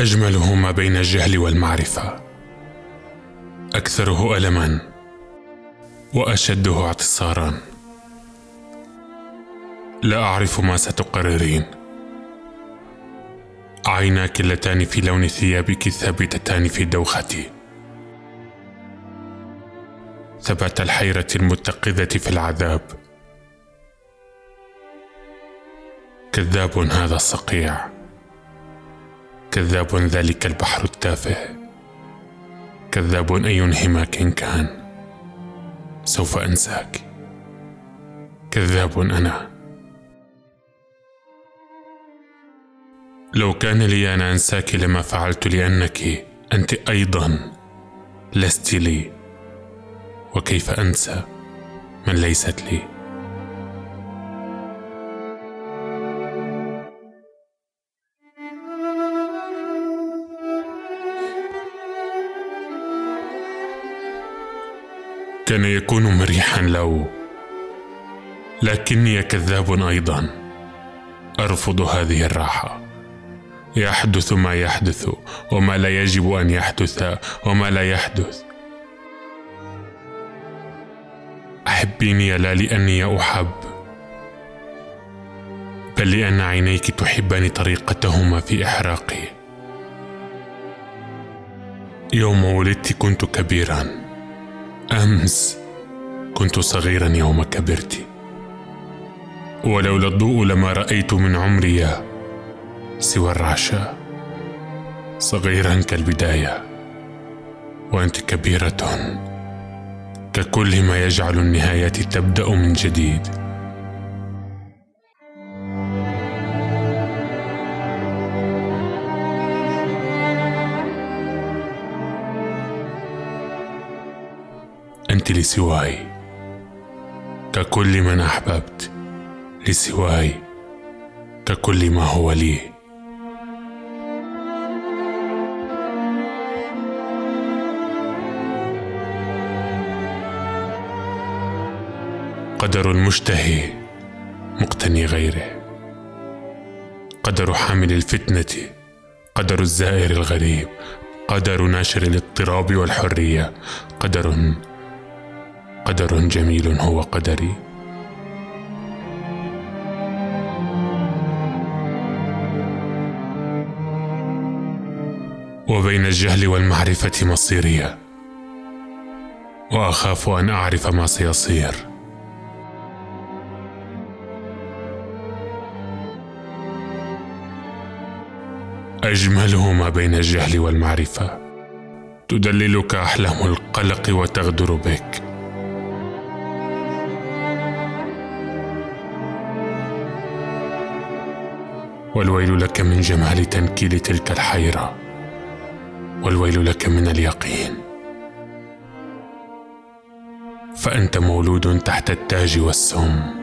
اجمله ما بين الجهل والمعرفة. أكثره ألما وأشده اعتصارا. لا أعرف ما ستقررين. عيناك اللتان في لون ثيابك ثابتتان في دوختي. ثبات الحيرة المتقذة في العذاب. كذاب هذا الصقيع. كذاب ذلك البحر التافه. كذاب أي انهماك كان. سوف أنساك. كذاب أنا. لو كان لي أن أنساك لما فعلت لأنك أنت أيضا لست لي. وكيف أنسى من ليست لي؟ كان يكون مريحا لو لكني كذاب أيضا. أرفض هذه الراحة. يحدث ما يحدث وما لا يجب أن يحدث وما لا يحدث. أحبيني لا لأني أحب بل لأن عينيك تحبان طريقتهما في إحراقي. يوم ولدت كنت كبيرا. أمس كنت صغيرا يوم كبرت ولولا الضوء لما رأيت من عمري سوى الرعشة صغيرا كالبداية وأنت كبيرة ككل ما يجعل النهايات تبدأ من جديد. أنت لسواي. ككل من أحببت لسواي. ككل ما هو لي. قدر المشتهي مقتني غيره. قدر حامل الفتنة قدر الزائر الغريب. قدر ناشر الاضطراب والحرية. قدر قدر جميل هو قدري. وبين الجهل والمعرفة مصيريه وأخاف أن أعرف ما سيصير. أجمله ما بين الجهل والمعرفة. تدللك أحلام القلق وتغدر بك. والويل لك من جمال تنكيل تلك الحيرة. والويل لك من اليقين. فأنت مولود تحت التاج والسم.